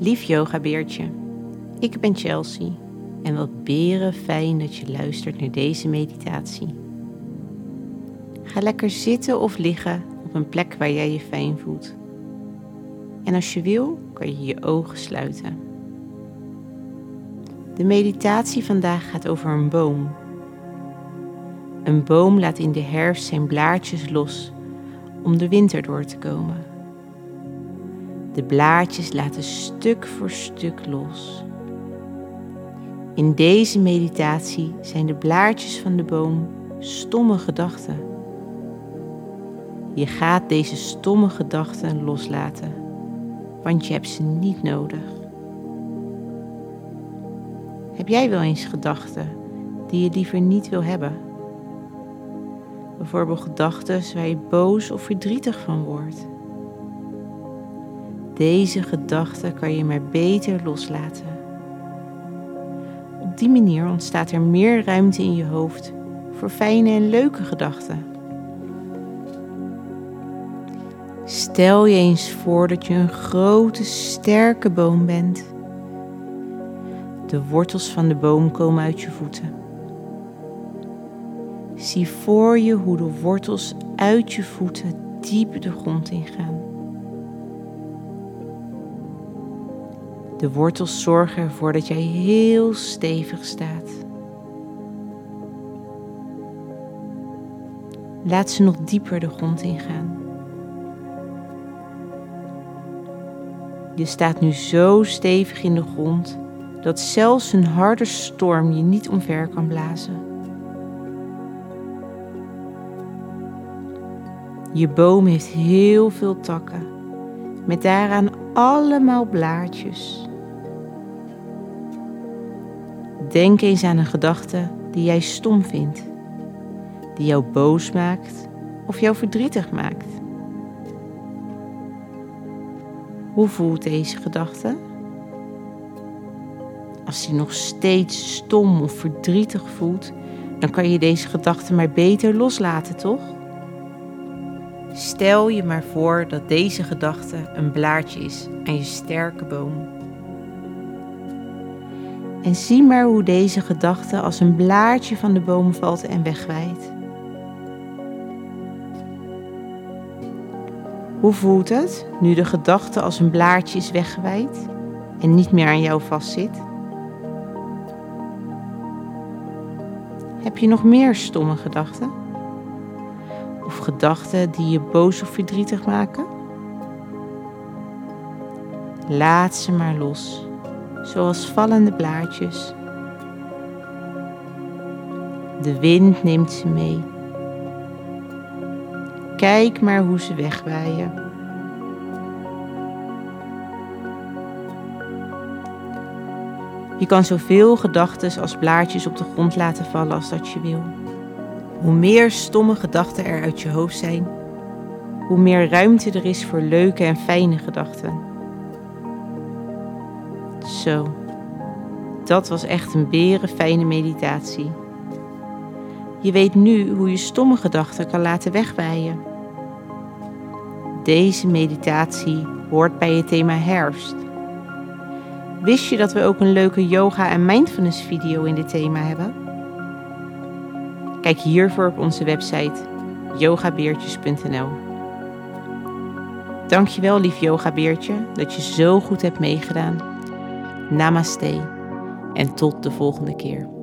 Lief yogabeertje, ik ben Chelsea en wat beren fijn dat je luistert naar deze meditatie. Ga lekker zitten of liggen op een plek waar jij je fijn voelt. En als je wil, kan je je ogen sluiten. De meditatie vandaag gaat over een boom. Een boom laat in de herfst zijn blaadjes los om de winter door te komen. De blaadjes laten stuk voor stuk los. In deze meditatie zijn de blaadjes van de boom stomme gedachten. Je gaat deze stomme gedachten loslaten, want je hebt ze niet nodig. Heb jij wel eens gedachten die je liever niet wil hebben? Bijvoorbeeld gedachten waar je boos of verdrietig van wordt. Deze gedachten kan je maar beter loslaten. Op die manier ontstaat er meer ruimte in je hoofd voor fijne en leuke gedachten. Stel je eens voor dat je een grote, sterke boom bent. De wortels van de boom komen uit je voeten. Zie voor je hoe de wortels uit je voeten diep de grond ingaan. De wortels zorgen ervoor dat jij heel stevig staat. Laat ze nog dieper de grond ingaan. Je staat nu zo stevig in de grond dat zelfs een harde storm je niet omver kan blazen. Je boom heeft heel veel takken, met daaraan allemaal blaadjes. Denk eens aan een gedachte die jij stom vindt, die jou boos maakt of jou verdrietig maakt. Hoe voelt deze gedachte? Als die nog steeds stom of verdrietig voelt, dan kan je deze gedachte maar beter loslaten, toch? Stel je maar voor dat deze gedachte een blaadje is aan je sterke boom. En zie maar hoe deze gedachte als een blaadje van de boom valt en wegwijdt. Hoe voelt het nu de gedachte als een blaadje is weggewijd en niet meer aan jou vastzit? Heb je nog meer stomme gedachten? Of gedachten die je boos of verdrietig maken? Laat ze maar los, zoals vallende blaadjes. De wind neemt ze mee. Kijk maar hoe ze wegwaaien. Je kan zoveel gedachten als blaadjes op de grond laten vallen als dat je wil. Hoe meer stomme gedachten er uit je hoofd zijn, hoe meer ruimte er is voor leuke en fijne gedachten. Zo, dat was echt een beren fijne meditatie. Je weet nu hoe je stomme gedachten kan laten wegwaaien. Deze meditatie hoort bij het thema herfst. Wist je dat we ook een leuke yoga en mindfulness video in dit thema hebben? Kijk hiervoor op onze website yogabeertjes.nl. Dankjewel lief yogabeertje dat je zo goed hebt meegedaan. Namaste en tot de volgende keer.